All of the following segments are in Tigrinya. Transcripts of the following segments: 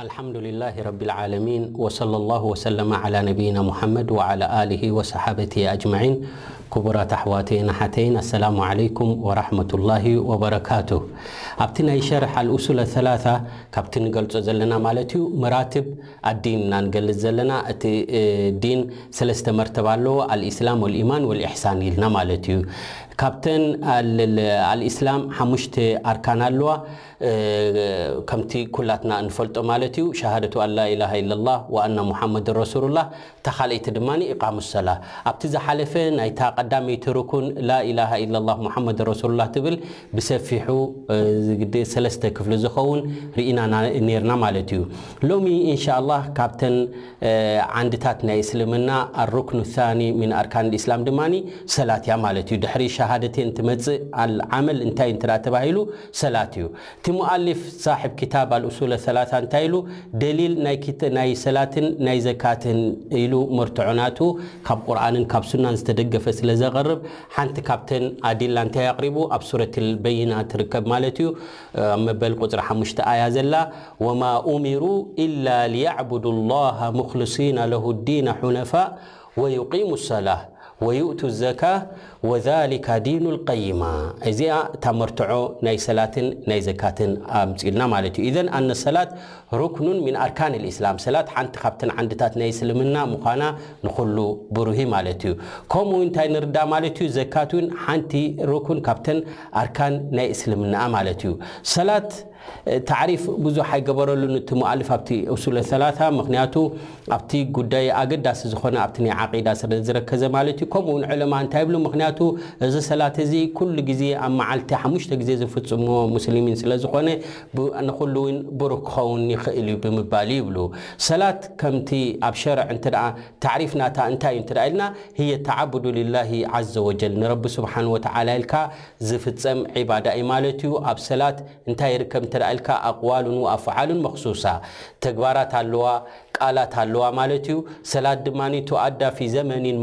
ኣልሓምዱሊላሂ ረቢልዓለሚን ወሰለሏሁ ወሰለመ ዓላ ነቢይና ሙሓመድ ወዓላ ኣሊሂ ወሰሓበቲሂ ኣጅመዒን ኩቡራት ኣሕዋተይን ኣሓተይን ኣሰላሙ ዓለይኩም ወራሕመቱላሂ ወበረካቱህ ኣብቲ ናይ ሸርሕ ኣልኡሱል ኣሰላሳ ካብቲ ንገልጾ ዘለና ማለት እዩ መራትብ ኣዲን እና ንገልጽ ዘለና እቲ ዲን ሰለስተ መርተባ ኣለዎ ኣልኢስላም ወልኢማን ወልኢሕሳን ኢልና ማለት እዩ ካብተን ኣልኢስላም ሓሙሽተ ኣርካን ኣለዋ ከምቲ ኩላትና እንፈልጦ ማለት እዩ ሸሃደቱ ኣን ላኢላሃ ኢለላህ ወኣና ሙሓመድን ረሱሉላህ እታ ካልኣይቲ ድማ ኢቃሙሰላህ ኣብቲ ዝሓለፈ ናይታ ቀዳመይቲ ሩኩን ላኢላሃ ኢለላህ ሙሓመድን ረሱሉላህ ትብል ብሰፊሑ ሰለስተ ክፍሊ ዝኸውን ርኢና ኔርና ማለት እዩ ሎሚ ኢንሻላህ ካብተን ዓንድታት ናይ እስልምና ኣሩክኑ ሳኒ ሚን ኣርካን ልእስላም ድማ ሰላት እያ ማለት እዩ ድሕሪ ሸሃደቴን ትመፅእ ኣልዓመል እንታይ እንትኣ ተባሂሉ ሰላት እዩ። እቲ ሙኣሊፍ ሳሕብ ኪታብ ኣልኡሱለ ሰላሳ እንታይ ኢሉ ደሊል ናይ ሰላትን ናይ ዘካትን ኢሉ መርትዖ ናቱ ካብ ቁርኣንን ካብ ሱናን ዝተደገፈ ስለ ዘቅርብ ሓንቲ ካብተን ኣዲላ እንታይ ኣቅሪቡ ኣብ ሱረቲል በይና ትርከብ ማለት እዩ ኣብ መበል ቁጽሪ ሓሙሽተ ኣያ ዘላ ወማ ኡሚሩ ኢላ ሊያዕቡዱላሃ ሙኽልሲና ለሁ ዲነ ሑነፋእ ወዩቂሙ ሰላህ ወዩእቱ ዘካህ ወዛሊካ ዲኑል ቀይማ እዚኣ እታ መርትዖ ናይ ሰላትን ናይ ዘካትን ኣምጽኡልና ማለት እዩ። ኢዘን ኣነ ሰላት ሩክኑን ሚን ኣርካኒል ኢስላም ሰላት ሓንቲ ካብተን ዓንድታት ናይ እስልምና ምዃና ንኹሉ ብሩህ እዩ ማለት እዩ። ከምኡ ውን እንታይ ንርዳእ ማለት እዩ ዘካት ውን ሓንቲ ሩክን ካብተን ኣርካን ናይ እስልምና'ያ ማለት እዩ። ሰላት ታዕሪፍ ብዙሕ ኣይገበረሉን እቲ ሙኣልፍ ኣብቲ ኡሱለ ሰላሳ ምኽንያቱ ኣብቲ ጉዳይ ኣገዳሲ ዝኾነ ኣብቲ ናይ ዓቂዳ ስለዝረከዘ ማለት እዩ ከምኡ ውን ዑለማእ እንታይ ይብሉ ምኽንያቱ እዚ ሰላት እዚ ኩሉ ግዜ ኣብ መዓልቲ ሓሙሽተ ግዜ ዝፍጽምዎ ሙስሊሚን ስለዝኾነ ንኹሉ ውን ብሩህ ክኸውን ይኽእል እዩ ብምባል እዩ ይብሉ ሰላት ከምቲ ኣብ ሸርዕ እንተ ታዕሪፍ ናታ እንታይ እዩ እንተ ኢልና ህየ ተዓቡዱ ሊላሂ ዓዘ ወጀል ንረቢ ሱብሓነሁ ወተዓላ ኢልካ ዝፍጸም ዒባዳ እዩ ማለት እዩ። ኣብ ሰላት እንታይ ይርከብ እንተ ኢልካ ኣቅዋሉን ወኣፍዓሉን መኽሱሳ፣ ተግባራት ኣለዋ፣ ቃላት ኣለዋ ማለት እዩ። ሰላት ድማ ቱኣዳ ፊ ዘመኒን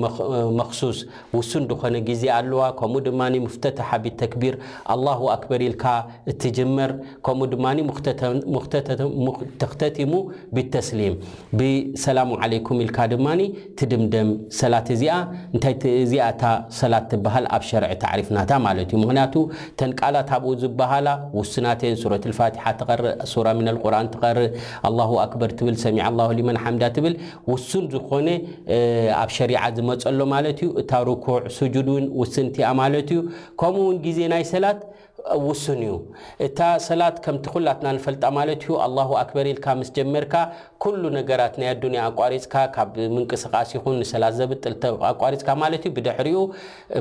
መኽሱስ፣ ውሱን ዝኾነ ግዜ ኣለዋ። ከምኡ ድማ ሙፍተተሓ ቢተክቢር፣ ኣላሁ ኣክበር ኢልካ እትጅመር፣ ከምኡ ድማ ሙኽተተሙ ቢተስሊም፣ ብሰላሙ ዓለይኩም ኢልካ ድማ፣ ትድምደም ሰላት እዚኣ እንታይ ት እዚኣ እታ ሰላት ትብሃል ኣብ ሸርዒ ታዕሪፍ ናታ ማለት እዩ ምኽንያቱ ተን ቃላት ኣብኡ ዝብሃላ ውስናት እየን ሱረቱል ፋቲሓ ትቀርእ ሱራ ሚነል ቁርኣን ትቀርእ ኣላሁ ኣክበር ትብል ሰሚዐ ኣላሁ ሊመን ሓምዳ ትብል ውሱን ዝኾነ ኣብ ሸሪዓ ዝመጸ ኣሎ ማለት እዩ እታ ርኩዕ ሱጁድ እውን ውስንቲ እያ ማለት እዩ ከምኡ እውን ግዜ ናይ ሰላት ውሱን እዩ እታ ሰላት ከምቲ ኩላትና ንፈልጣ ማለት እዩ ኣላሁ ኣክበር ኢልካ ምስ ጀመርካ ኩሉ ነገራት ናይ ኣዱንያ ኣቋሪጽካ ካብ ምንቅስቃስ ይኹን ንሰላት ዘብጥል ኣቋሪጽካ ማለት እዩ ብድሕሪኡ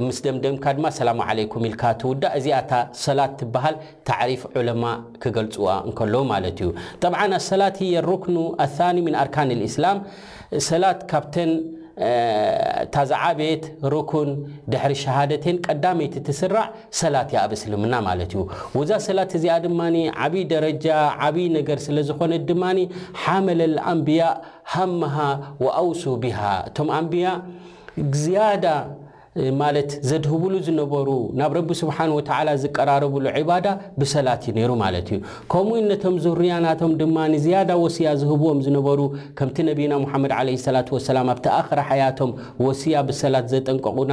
ምስ ደምደምካ ድማ ሰላሙ ዓለይኩም ኢልካ ትውዳእ እዚኣ እታ ሰላት ትበሃል ታዕሪፍ ዑለማ ክገልጽዋ እንከለዉ ማለት እዩ ጠብዓን ኣሰላት ህየ ሩክኑ ኣታኒ ምን ኣርካን ልእስላም ሰላት ካብተን እታ ዝዓበየት ሩኩን ድሕሪ ሸሃደተይን ቀዳመይቲ ትስራዕ ሰላት እያ ኣብ እስልምና ማለት እዩ። ውዛ ሰላት እዚኣ ድማ ዓብይ ደረጃ ዓብይ ነገር ስለ ዝኾነት ድማ ሓመለል ኣንብያ ሃመሃ ወኣውሱ ቢሃ እቶም ኣንብያ ዝያዳ ማለት ዘድህብሉ ዝነበሩ ናብ ረቢ ስብሓን ወተዓላ ዝቀራረብሉ ዒባዳ ብሰላት እዩ ነይሩ ማለት እዩ ከምኡ ውን ነቶም ዙርያ ናቶም ድማ ንዝያዳ ወስያ ዝህብዎም ዝነበሩ ከምቲ ነቢና ሙሓመድ ዓለይሂ ሰላት ወሰላም ኣብቲ ኣኽረ ሓያቶም ወስያ ብሰላት ዘጠንቀቑና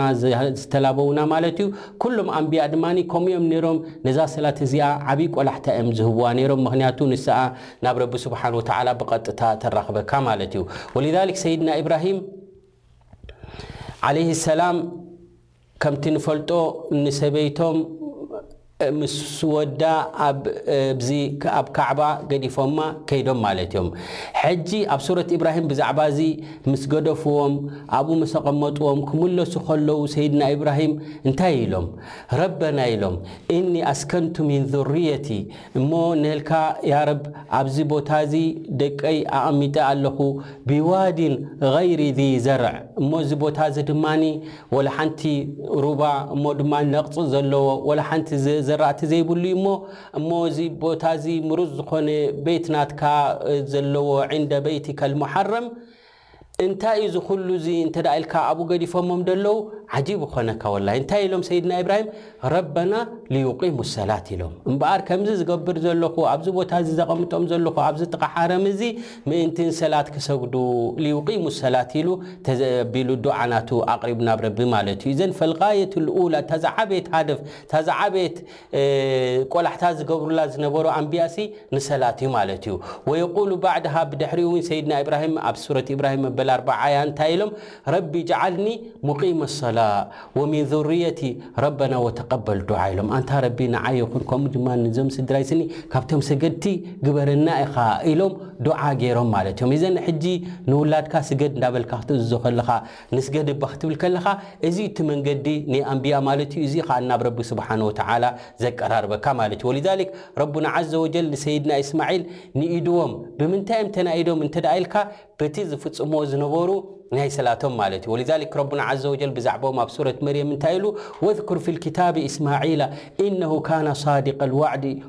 ዝተላበውና ማለት እዩ ኩሎም ኣንብያ ድማ ከምኡ እዮም ነይሮም ነዛ ሰላት እዚኣ ዓብይ ቆላሕታ እዮም ዝህብዋ ነይሮም ምክንያቱ ንስኣ ናብ ረቢ ስብሓን ወተዓላ ብቐጥታ ተራኽበካ ማለት እዩ ወሊዛሊክ ሰይድና ኢብራሂም ዓለይሂ ሰላም ከምቲ ንፈልጦ ንሰበይቶም ምስ ወዳ ኣብዚ ኣብ ካዕባ ገዲፎማ ከይዶም ማለት እዮም። ሕጂ ኣብ ሱረት ኢብራሂም ብዛዕባ እዚ ምስ ገደፍዎም ኣብኡ ምስ ኣቐመጥዎም ክምለሱ ከለዉ ሰይድና ኢብራሂም እንታይ ኢሎም? ረበና ኢሎም እኒ ኣስከንቱ ሚን ዙርየቲ እሞ ነልካ ያረብ ኣብዚ ቦታ እዚ ደቀይ ኣቐሚጠ ኣለኹ ቢዋዲን ገይሪ ዚ ዘርዕ እሞ እዚ ቦታ እዚ ድማ ወላ ሓንቲ ሩባ እሞ ድማ ነቕጽ ዘለዎ ወላ ሓንቲ ዘራእቲ ዘይብሉ እዩ እሞ እሞ እዚ ቦታ እዚ ምሩጽ ዝኾነ ቤት ናትካ ዘለዎ ዒንደ በይቲ ከልሙሓረም እንታይ እዩ ዝኹሉ እዚ እንተ ኢልካ ኣብኡ ገዲፎሞም ደለዉ ዓጂብ ኾነካ ወላሂ እንታይ ኢሎም ሰይድና ኢብራሂም ረበና ልዩቂሙ ሰላት ኢሎም እምበኣር ከምዚ ዝገብር ዘለኹ ኣብዚ ቦታ እዚ ዘቐምጦም ዘለኹ ኣብዚ ጥቓ ሓረም እዚ ምእንቲ ንሰላት ክሰግዱ ልዩቂሙ ሰላት ኢሉ ተዘቢሉ ዱዓ ናቱ ኣቕሪቡ ናብ ረቢ ማለት እዩ ዘን ፈልጋየት ልኡላ እታ ዝዓበየት ሃደፍ እታ ዝዓበየት ቆላሕታ ዝገብሩላ ዝነበሩ ኣንብያሲ ንሰላት እዩ ማለት እዩ ወየቁሉ ባዕድሃ ብድሕሪኡ እውን ሰይድና ኢብራሂም ኣብ ሱረት ኢብራሂም መበል ኣርባዓ ኣያ እንታይ ኢሎም ረቢ ጀዓልኒ ሙቂመ ሰላ ወሚን ዙርየቲ ረበና ወተቀበል ዱዓ ኢሎም ኣንታ ረቢ ንዓይ ይኹን ከምኡ ድማ ንዞም ስድራይ ስኒ ካብቶም ሰገድቲ ግበረና ኢኻ ኢሎም ዱዓ ገይሮም ማለት እዮም እዘን ሕጂ ንውላድካ ስገድ እንዳበልካ ክትእዝዞ ከለኻ ንስገድ እባ ክትብል ከለኻ እዚ እቲ መንገዲ ናይ ኣንብያ ማለት እዩ እዚ ከኣ ናብ ረቢ ስብሓን ወተዓላ ዘቀራርበካ ማለት እዩ ወሊዛሊክ ረቡና ዓዘ ወጀል ንሰይድና እስማዒል ንኢድዎም ብምንታይ እዮም ተናኢዶም እንተ ደኣ ኢልካ በቲ ዝፍጽምዎ ዝነበሩ ናይ ሰላቶም ማለት እዩ ወሊዛሊክ ረቡና ዓዘ ወጀል ብዛዕባኦም ኣብ ሱረት መርየም እንታይ ኢሉ ወዝኩር ፊ ልኪታቢ እስማዒላ ኢነሁ ካነ ሳዲቀ ልዋዕዲ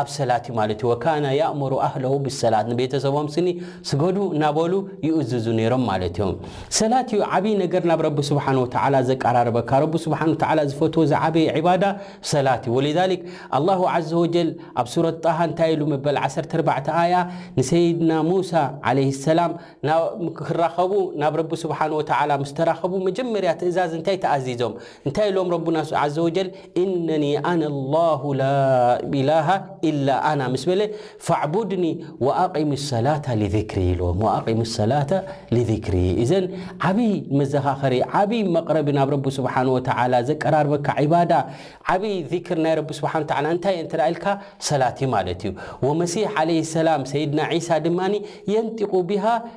ኣብ ሰላት እዩ ማለት እዩ። ወካነ ያእሙሩ ኣህለሁ ብሰላት ንቤተሰቦም ስኒ ስገዱ እናበሉ ይእዝዙ ነይሮም ማለት እዮም። ሰላት እዩ ዓብይ ነገር ናብ ረቢ ስብሓነ ወተዓላ ዘቀራርበካ ረቢ ስብሓነ ወተዓላ ዝፈትዎ ዝዓበየ ዒባዳ ሰላት እዩ። ወሊዛሊክ ኣላሁ ዓዘ ወጀል ኣብ ሱረት ጣሃ እንታይ ኢሉ መበል ዓሰርተ ኣርባዕተ ኣያ ንሰይድና ሙሳ ዓለይሂ ሰላም ናብ ክራኸቡ ናብ ረቢ ስብሓነ ወተዓላ ምስ ተራኸቡ መጀመርያ ትእዛዝ እንታይ ተኣዚዞም? እንታይ ኢሎም ረቡና ዓዘወጀል እነኒ ኣነ ላሁ ላኢላሃ ኢላ ኣና ምስ በለ ፋዕቡድኒ ወኣቂሚ ሰላታ ሊዝክሪ ኢሎም ወኣቂሚ ሰላተ ሊዝክሪ እዘን ዓብይ መዘኻኸሪ ዓብይ መቕረቢ ናብ ረቢ ስብሓን ወተዓላ ዘቀራርበካ ዒባዳ ዓብይ ዚክር ናይ ረቢ ስብሓን ወተዓላ እንታይ እንተ ኢልካ ሰላት እዩ ማለት እዩ ወመሲሕ ዓለይህ ሰላም ሰይድና ዒሳ ድማ የንጢቁ ቢሃ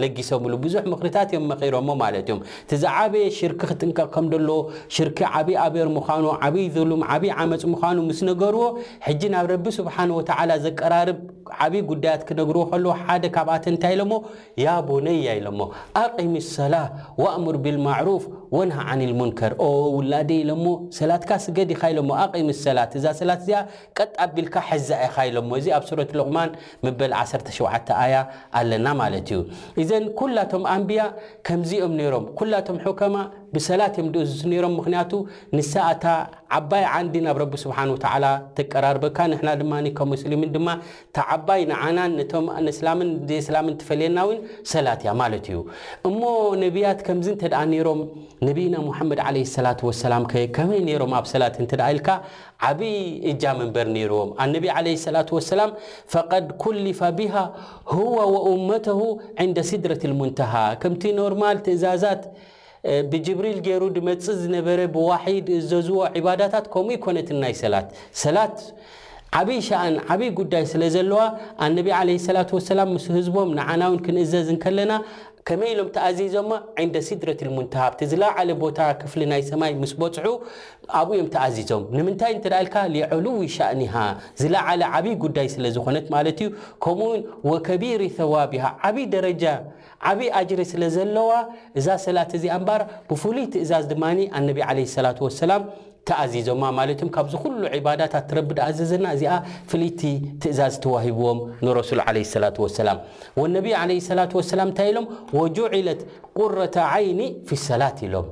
ለጊሰምሉ ብዙሕ ምኽሪታት እዮም መኺሮሞ ማለት እዮም። እቲ ዝዓበየ ሽርኪ ክጥንቀቕ ከም ደሎ ሽርኪ ዓብይ ኣበር ምዃኑ ዓብይ ዙሉም ዓብይ ዓመፅ ምዃኑ ምስ ነገርዎ ሕጂ ናብ ረቢ ስብሓነ ወተዓላ ዘቀራርብ ዓብይ ጉዳያት ክነግርዎ ከለዎ ሓደ ካብኣተን እንታይ ኢሎሞ ያ ቡነያ ኢሎሞ ኣቂሚ ሰላህ ወእሙር ቢልማዕሩፍ ወንሃ ዓኒል ሙንከር ኦ ውላደይ ኢሎሞ ሰላትካ ስገድ ኢኻ ኢሎሞ ኣቂሚ ሰላት እዛ ሰላት እዚኣ ቀጥ ኣቢልካ ሕዛ ኢኻ ኢሎሞ እዚ ኣብ ሱረት ሉቕማን መበል ዓሰርተ ሸውዓተ ኣያ ኣለና ማለት እዩ ኢዘን ኩላቶም ኣንብያ ከምዚ እዮም ነይሮም ኩላቶም ሑከማ ብሰላት እዮም ድእዝዙ ነይሮም ምክንያቱ ንሳ ኣታ ዓባይ ዓንዲ ናብ ረቢ ስብሓን ወተዓላ ተቀራርበካ ንሕና ድማ ከሙስሊምን ድማ ተዓባይ ንዓናን ነቶም ንእስላምን ዘይእስላምን ትፈልየና እውን ሰላት እያ ማለት እዩ እሞ ነቢያት ከምዚ እንተ ነይሮም ነቢይና ሙሓመድ ዓለይ ሰላት ወሰላም ከ ከመይ ነይሮም ኣብ ሰላት እንተ ኢልካ ዓብይ እጃም እምበር ነይርዎም። ኣነቢ ዓለይሂ ሰላቱ ወሰላም ፈቀድ ኩሊፋ ቢሃ ሁወ ወኡመተሁ ዕንደ ሲድረቲል ሙንተሃ ከምቲ ኖርማል ትእዛዛት ብጅብሪል ገይሩ ድመፅእ ዝነበረ ብዋሕይ ድእዘዝዎ ዒባዳታት ከምኡ ኣይኮነትን ናይ ሰላት። ሰላት ዓብይ ሸኣን ዓብይ ጉዳይ ስለዘለዋ ኣነቢ ዓለይሂ ሰላቱ ወሰላም ምስ ህዝቦም ንዓናውን ክንእዘዝ እንከለና ከመይ ኢሎም ተኣዚዞማ? ዒንደ ሲድረቲል ሙንተሃ፣ ኣብቲ ዝለዓለ ቦታ፣ ክፍሊ ናይ ሰማይ፣ ምስ በጽሑ፣ ኣብኡ እዮም ተኣዚዞም። ንምንታይ እንተ ኢልካ፣ ሊዑሉዊ ሻእኒሃ፣ ዝለዓለ ዓብዪ ጉዳይ ስለ ዝዀነት ማለት እዩ፣ ከምኡውን ወከቢሪ ሰዋቢሃ፣ ዓብዪ ደረጃ፣ ዓብዪ ኣጅሪ ስለ ዘለዋ፣ እዛ ሰላት እዚኣ እምበኣር፣ ብፍሉይ ትእዛዝ ድማ ኣነቢ ዓለይሂ ሰላቱ ወሰላም፣ ተኣዚዞማ ማለት እዮም ካብዚ ኩሉ ዒባዳ ታቲ ረቢ ድኣዘዘና እዚኣ ፍልይቲ ትእዛዝ ተዋሂብዎም ንረሱል ዓለይሂ ሰላቱ ወሰላም ወነብይ ዓለይሂ ሰላቱ ወሰላም እንታይ ኢሎም ወጁዒለት ቁረተ ዓይኒ ፊ ሰላት ኢሎም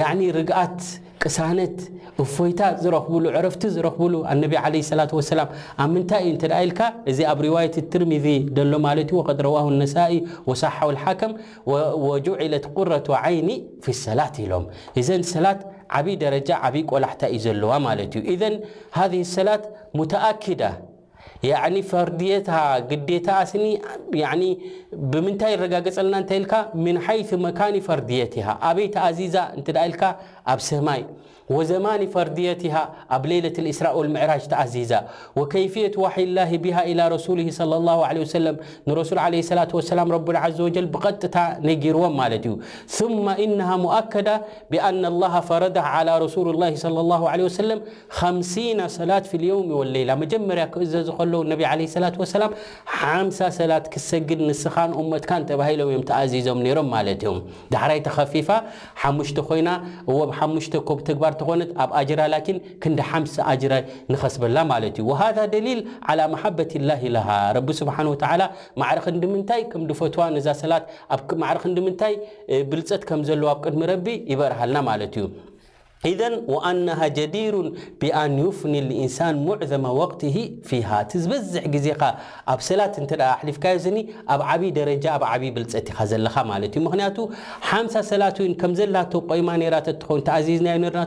ያዕኒ ርግኣት ቅሳነት እፎይታ ዝረኽብሉ ዕረፍቲ ዝረኽብሉ ኣነቢ ዓለይሂ ሰላቱ ወሰላም ኣብ ምንታይ እዩ እንተ ኢልካ እዚ ኣብ ሪዋየት ትርሚዚ ደሎ ማለት እዩ ወቀድ ረዋሁ ነሳኢ ወሳሓው ልሓከም ወጁዒለት ቁረቱ ዓይኒ ፊ ሰላት ኢሎም እዘን ሰላት ዓብይ ደረጃ ዓብይ ቆላሕታ እዩ ዘለዋ ማለት እዩ እዘን ሃዚህ ሰላት ሙተኣኪዳ ያዕኒ ፈርድየታ ግዴታኣ ስኒ ያዕኒ ብምንታይ ይረጋገፀልና እንታይ ኢልካ ምን ሓይሱ መካኒ ፈርድየትሃ ኣበይ ተኣዚዛ እንት ኢልካ ኣብ ሰማይ ወዘማኒ ፈርድየትሃ ኣብ ለይለት ልእስራእ ወልምዕራጅ ተኣዚዛ ወከይፍየት ዋሕይ ላሂ ቢሃ ኢላ ረሱሊሂ ሰለ ላሁ ዓለይሂ ወሰለም ንረሱል ዓለይሂ ሰላቱ ወሰላም ረቡና ዓዘ ወጀል ብቐጥታ ነጊርዎም ማለት እዩ ሱመ ኢነሃ ሙኣከዳ ቢኣነ ላሃ ፈረደሃ ዓላ ረሱሉ ላሂ ሰለ ላሁ ዓለይሂ ወሰለም ኸምሲነ ሰላት ፊል የውሚ ወለይላ መጀመርያ ክእዘዙ ከለዉ ነቢ ዓለይሂ ሰላቱ ወሰላም ሓምሳ ሰላት ክትሰግድ ንስኻን ኡመትካን ተባሂሎም እዮም ተኣዚዞም ነይሮም ማለት እዮም ዳሕራይ ተኸፊፋ ሓሙሽተ ኮይና እወ ብ ሓሙሽተ እኮ ብተግባር ተኾነት ኣብ ኣጅራ ላኪን ክንዲ ሓምሳ ኣጅረ ንኸስበላ ማለት እዩ ወሃዛ ደሊል ዓላ መሓበት ላሂ ለሃ ረቢ ስብሓን ወተዓላ ማዕረ ክንዲ ምንታይ ከም ድፈትዋ ነዛ ሰላት ኣብ ማዕረ ክንዲ ምንታይ ብልፀት ከም ዘለዋ ኣብ ቅድሚ ረቢ ይበርሃልና ማለት እዩ ኢዘን ወኣነሃ ጀዲሩን ቢኣን ዩፍኒ ልኢንሳን ሙዕዘመ ወቅትሂ ፊሃ እቲ ዝበዝሕ ግዜኻ ኣብ ሰላት እንተ ኣሕሊፍካዮ እዝኒ ኣብ ዓብይ ደረጃ ኣብ ዓብይ ብልጸት ኢኻ ዘለኻ ማለት እዩ ምኽንያቱ ሓምሳ ሰላት ውን ከምዘላቶ ቆይማ ነይራ ተትኸውን ተኣዚዝናዮ ነርና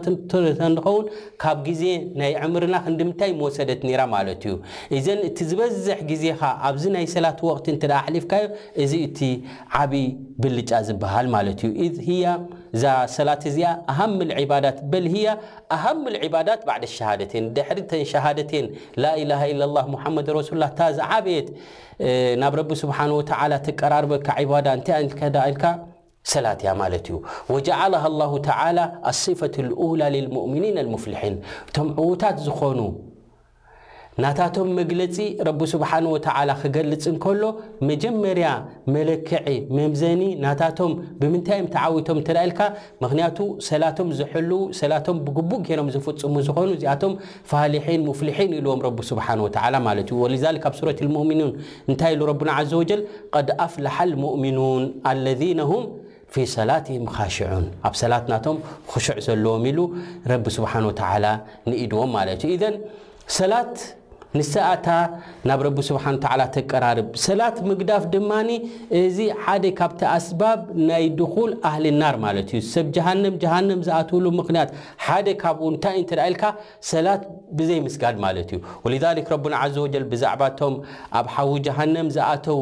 ተንኸውን ካብ ግዜ ናይ ዕምርና ክንድምታይ ምወሰደት ነይራ ማለት እዩ ኢዘን እቲ ዝበዝሕ ግዜኻ ኣብዚ ናይ ሰላት ወቅቲ እንተ ኣሕሊፍካዮ እዚ እቲ ዓብይ ብልጫ ዝብሃል ማለት እዩ ኢዝ ሂያ እዛ ሰላት እዚኣ ኣሃምል ዒባዳት በል ህያ ኣሃምል ዒባዳት ባዕደ ኣሸሃደተይን ድሕሪ ተን ሸሃደተይን ላኢላሃ ኢለላህ ሙሓመድ ረሱሉላህ እታ ዝዓበየት ናብ ረቢ ስብሓነ ወተዓላ ተቀራርበካ ዒባዳ እንታይ ኢልካ ደኣ ኢልካ ሰላት እያ ማለት እዩ ወጀዓለሃ ኣላሁ ተዓላ ኣሲፈት ልኡላ ልልሙእሚኒን ኣልሙፍልሒን እቶም ዕዉታት ዝኾኑ ናታቶም መግለጺ ረቢ ሱብሓነሁ ወተዓላ ክገልጽ እንከሎ መጀመርያ መለክዒ፣ መምዘኒ፣ ናታቶም ብምንታይ እዮም ተዓዊቶም እንተ ኢልካ ምኽንያቱ ሰላቶም ዝሕልዉ ሰላቶም ብግቡእ ጌሮም ዝፍጽሙ ዝኾኑ እዚኣቶም ፋሊሒን ሙፍሊሒን ኢልዎም ረቢ ሱብሓነሁ ወተዓላ ማለት እዩ ወሊዛሊክ ኣብ ሱረት ኣልሙእሚኑን እንታይ ኢሉ ረቡና ዓዘወጀል ቐድ ኣፍለሓ ኣልሙእሚኑን ኣለዚነ ሁም ፊ ሰላቲሂም ኻሽዑን ኣብ ሰላት ናቶም ኹሹዕ ዘለዎም ኢሉ ረቢ ስብሓን ወተዓላ ንኢድዎም ማለት እዩ ኢዘን ሰላት ንሰኣ እታ ናብ ረቢ ስብሓን ወተዓላ ተቀራርብ ሰላት ምግዳፍ ድማ እዚ ሓደ ካብቲ ኣስባብ ናይ ድኹል ኣህሊ ናር ማለት እዩ ሰብ ጀሃንም ጀሃንም ዝኣትውሉ ምክንያት ሓደ ካብኡ እንታይ እንተ ኢልካ ሰላት ብዘይ ምስጋድ ማለት እዩ ወሊዛሊክ ረቡና ዓዘ ወጀል ብዛዕባ እቶም ኣብ ሓዊ ጀሃንም ዝኣተዉ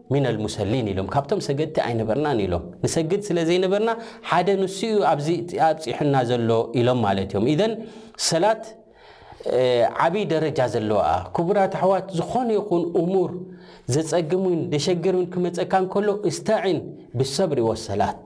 ሚነል ሙሰሊን ኢሎም ካብቶም ሰገድቲ ኣይነበርናን ኢሎም ንሰግድ ስለ ዘይነበርና ሓደ ንሱ እዩ ኣብዚ ኣብፂሑና ዘሎ ኢሎም ማለት እዮም ኢዘን ሰላት ዓብይ ደረጃ ዘለዋ ክቡራት ኣሕዋት ዝኾነ ይኹን እሙር ዘጸግም ውን ደሸግር ውን ክመጸካ እንከሎ እስተዒን ብሰብሪ ወሰላት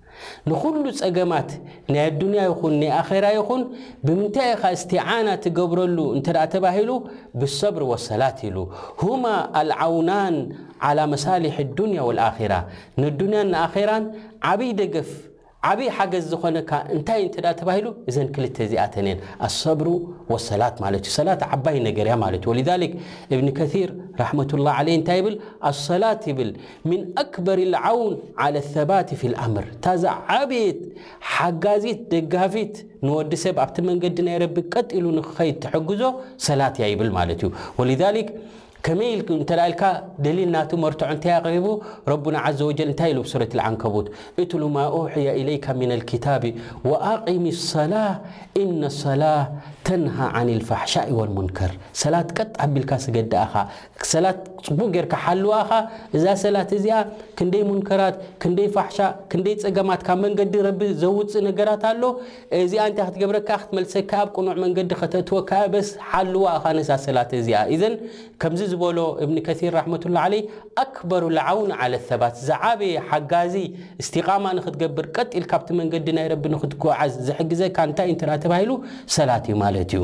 ንኹሉ ጸገማት ናይ ኣዱንያ ይኹን ናይ ኣኼራ ይኹን ብምንታይ ኢኻ እስቲዓና ትገብረሉ እንተ ተባሂሉ ብሰብሪ ወሰላት ኢሉ ሁማ ኣልዓውናን ዓላ መሳሊሒ ኣዱንያ ወልኣኼራ ንኣዱንያን ንኣኼራን ዓብይ ደገፍ ዓብይ ሓገዝ ዝኾነካ እንታይ እንተ ተባሂሉ እዘን ክልተ እዚኣተን እየን ኣሰብሩ ወሰላት ማለት እዩ ሰላት ዓባይ ነገር እያ ማለት እዩ ወሊዛሊክ እብኒ ከሲር ራሕመቱላህ ዓለይ እንታይ ይብል ኣሰላት ይብል ሚን ኣክበር ልዓውን ዓለ ሰባቲ ፊል ኣምር እታ ዝዓበየት ሓጋዚት ደጋፊት ንወዲ ሰብ ኣብቲ መንገዲ ናይ ረቢ ቀጥ ኢሉ ንክኸይድ ትሕግዞ ሰላት እያ ይብል ማለት እዩ ወሊዛሊክ ከመይ ኢልክ እንተ ኢልካ ደሊል ናቱ መርትዖ እንታይ ኣቕሪቡ ረቡና ዓዘ ወጀል እንታይ ኢሉ ኣብ ሱረት ልዓንከቡት እትሉ ማ ኡሕያ ኢለይካ ሚን ኣልኪታቢ ወኣቂሚ ሰላህ ኢነ ሰላህ ተንሃ ዓን ልፋሕሻኢ ወልሙንከር ሰላት ቀጥ ኣቢልካ ስገድ ደኣኻ ሰላት ጽቡቕ ጌርካ ሓሉ ኣኻ እዛ ሰላት እዚኣ ክንደይ ሙንከራት ክንደይ ፋሕሻ ክንደይ ጸገማት ካብ መንገዲ ረቢ ዘውጽእ ነገራት ኣሎ እዚኣ እንታይ ክትገብረካ ክትመልሰካ ኣብ ቅኑዕ መንገዲ ከተእትወካ በስ ሓልዋ ኣኻ ነዛ ሰላት እዚኣ ኢዘን ከምዚ ዝበሎ እብኒ ከሲር ራሕመቱላ ዓለይ ኣክበሩ ልዓውን ዓለ ሰባት ዝዓበየ ሓጋዚ እስቲቃማ ንክትገብር ቀጥ ኢልካ ኣብቲ መንገዲ ናይ ረቢ ንክትጓዓዝ ዝሕግዘካ እንታይ እንተ ተባሂሉ ሰላት እዩ ማለት እዩ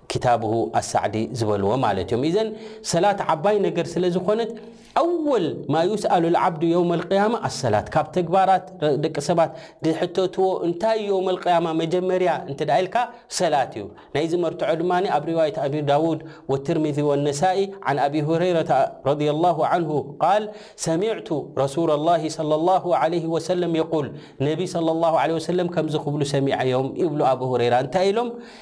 ኪታብሁ ኣሳዕዲ ዝበልዎ ማለት እዮም ኢዘን ሰላት ዓባይ ነገር ስለ ዝኾነት ኣወል ማ ዩስኣሉ ልዓብዱ የውም ኣልቅያማ ኣሰላት ካብ ተግባራት ደቂ ሰባት ዝሕተትዎ እንታይ የውም ኣልቅያማ መጀመርያ እንተ ዳ ኢልካ ሰላት እዩ ናይዚ መርትዖ ድማ ኣብ ሪዋየት ኣቢ ዳውድ ወትርሚዚ ወነሳኢ ዓን ኣቢ ሁረይረታ ረድያ ላሁ ዓንሁ ቃል ሰሚዕቱ ረሱላ ላሂ ሰለ ላሁ ዓለይህ ወሰለም የቁል ነቢ ሰለ ላሁ ዓለይህ ወሰለም ከምዚ ክብሉ ሰሚዐዮም ይብሉ ኣቡ ሁረይራ እንታይ ኢሎም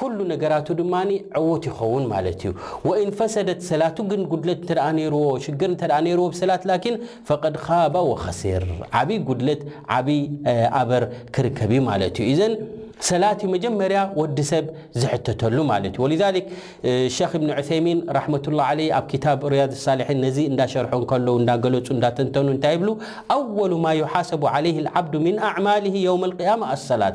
ኩሉ ነገራቱ ድማ ዕዉት ይኸውን ማለት እዩ። ወኢን ፈሰደት ሰላቱ ግን ጉድለት እንተ ነይርዎ ሽግር እንተ ነይርዎ ብሰላት ላኪን ፈቀድ ኻበ ወኸሲር ዓብይ ጉድለት ዓብይ ኣበር ክርከብ እዩ ማለት እዩ። ኢዘን ሰላት እዩ መጀመርያ ወዲ ሰብ ዝሕተተሉ ማለት እዩ። ወሊዛሊክ ሸኽ እብኒ ዑሰይሚን ራሕመቱላህ ዓለይህ ኣብ ክታብ ሪያድ ሳሊሒን ነዚ እንዳሸርሑ እንከለዉ እንዳገለፁ እንዳተንተኑ እንታይ ይብሉ ኣወሉ ማ ዩሓሰቡ ዓለይህ ልዓብዱ ሚን ኣዕማሊህ የውም ኣልቅያማ ኣሰላት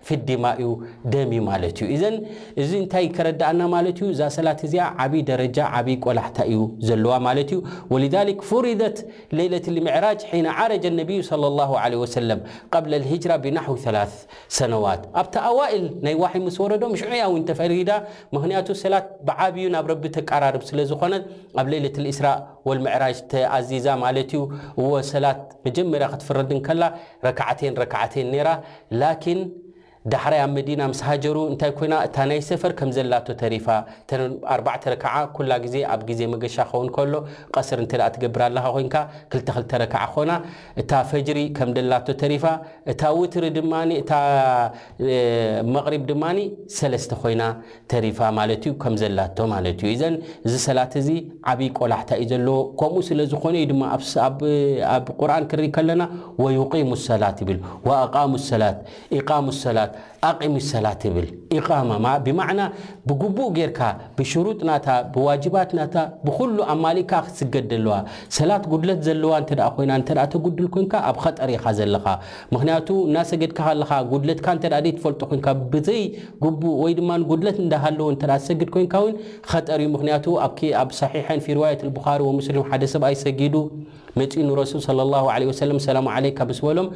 ፍዲ ማእዩ ደም እዩ ማለት እዩ እዘን እዚ እንታይ ከረዳኣና ማለት እዩ እዛ ሰላት እዚኣ ዓብይ ደረጃ ዓብይ ቆላሕታ እዩ ዘለዋ ማለት እዩ ወሊዛሊክ ፉሪደት ለይለት ልምዕራጅ ሒነ ዓረጀ ነቢዩ ሰለ ላሁ ዓለይሂ ወሰለም ቀብለ ልሂጅራ ቢናሕዊ ሰላስ ሰነዋት ኣብቲ ኣዋኢል ናይ ዋሒ ምስ ወረዶም ሽዑ እያ እውን ተፈሪዳ ምክንያቱ ሰላት ብዓብዩ ናብ ረቢ ተቀራርብ ስለ ዝኾነት ኣብ ለይለት ልእስራ ወልምዕራጅ ተኣዚዛ ማለት እዩ እወ ሰላት መጀመርያ ክትፍረድ እንከላ ረክዓቴን ረክዓቴን ነይራ ላኪን ዳሕራይ ኣብ መዲና ምስ ሃጀሩ እንታይ ኮይና እታ ናይ ሰፈር ከም ዘላቶ ተሪፋ እተን ኣርባዕተ ረካዓ ኩላ ግዜ ኣብ ግዜ መገሻ ክኸውን ከሎ ቀስር እንተ ትገብር ኣለኻ ኮይንካ ክልተ ክልተ ረካዓ ኮና እታ ፈጅሪ ከም ደላቶ ተሪፋ እታ ውትሪ ድማ እታ መቅሪብ ድማ ሰለስተ ኮይና ተሪፋ ማለት እዩ ከም ዘላቶ ማለት እዩ ኢዘን እዚ ሰላት እዚ ዓብይ ቆላሕታ እዩ ዘለዎ ከምኡ ስለ ዝኾነ እዩ ድማ ኣብ ቁርኣን ክርኢ ከለና ወዩቂሙ ሰላት ይብል ወኣቃሙ ሰላት ኢቃሙ ሰላት ኣቂሙ ሰላት ይብል ኢቃማ ብማዕና ብግቡእ ጌርካ ብሽሩጥ ናታ ብዋጅባት ናታ ብኩሉ ኣማሊእካ ክትስገድ ዘለዋ ሰላት ጉድለት ዘለዋ እንተ ኮይና እንተ ተጉድል ኮንካ ኣብ ኸጠር ኢኻ ዘለኻ ምክንያቱ እናሰገድካ ከለኻ ጉድለትካ እንተ ዘይትፈልጦ ኮንካ ብዘይ ግቡእ ወይ ድማ ጉድለት እንዳ ሃለወ እንተ ትሰግድ ኮይንካ ውን ኸጠር እዩ ምኽንያቱ ኣብኪ ኣብ ሳሒሐን ፊ ርዋየት ኣልቡኻሪ ወሙስሊም ሓደ ሰብኣይ ሰጊዱ መጺኡ ንረሱል ሰለላሁ ዓለይሂ ወሰለም ሰላሙ ዓለይካ ምስ በሎም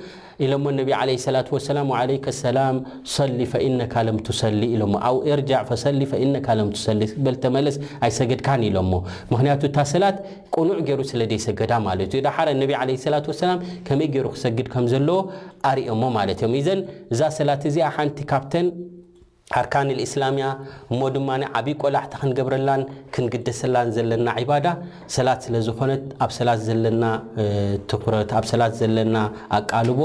ኢሎሞ ነቢ ዓለይሂ ሰላቱ ወሰላም ወዓለይከ ሰላም ሰሊ ፈኢነካ ለም ትሰሊ ኢሎሞ ኣው ኢርጃዕ ፈሰሊ ፈኢነካ ለም ትሰሊ በል ተመለስ ኣይሰገድካን ኢሎሞ ምኽንያቱ እታ ሰላት ቅኑዕ ገይሩ ስለ ዘይሰገዳ ማለት እዩ ዳሓረ ነቢ ዓለይሂ ሰላቱ ወሰላም ከመይ ገይሩ ክሰግድ ከም ዘለዎ ኣርእዮሞ ማለት እዮም። ኢዘን እዛ ሰላት እዚኣ ሓንቲ ካብተን ኣርካን ኣልኢስላም እያ፣ እሞ ድማ ዓብይ ቆላሕታ ክንገብረላን ክንግደሰላን ዘለና ዒባዳ ሰላት ስለዝኾነት ኣብ ሰላት ዘለና ትኹረት ኣብ ሰላት ዘለና ኣቃልቦ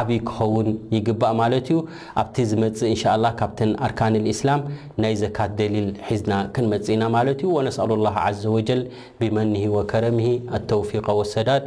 ዓብይ ክኸውን ይግባእ ማለት እዩ። ኣብቲ ዝመጽእ እንሻኣላህ ካብተን ኣርካን ኣልኢስላም ናይ ዘካት ደሊል ሒዝና ክንመጽእ ኢና ማለት እዩ። ወነስኣሉላህ ዓዘወጀል ቢመኒሂ ወከረሚሂ ኣተውፊቀ ወሰዳድ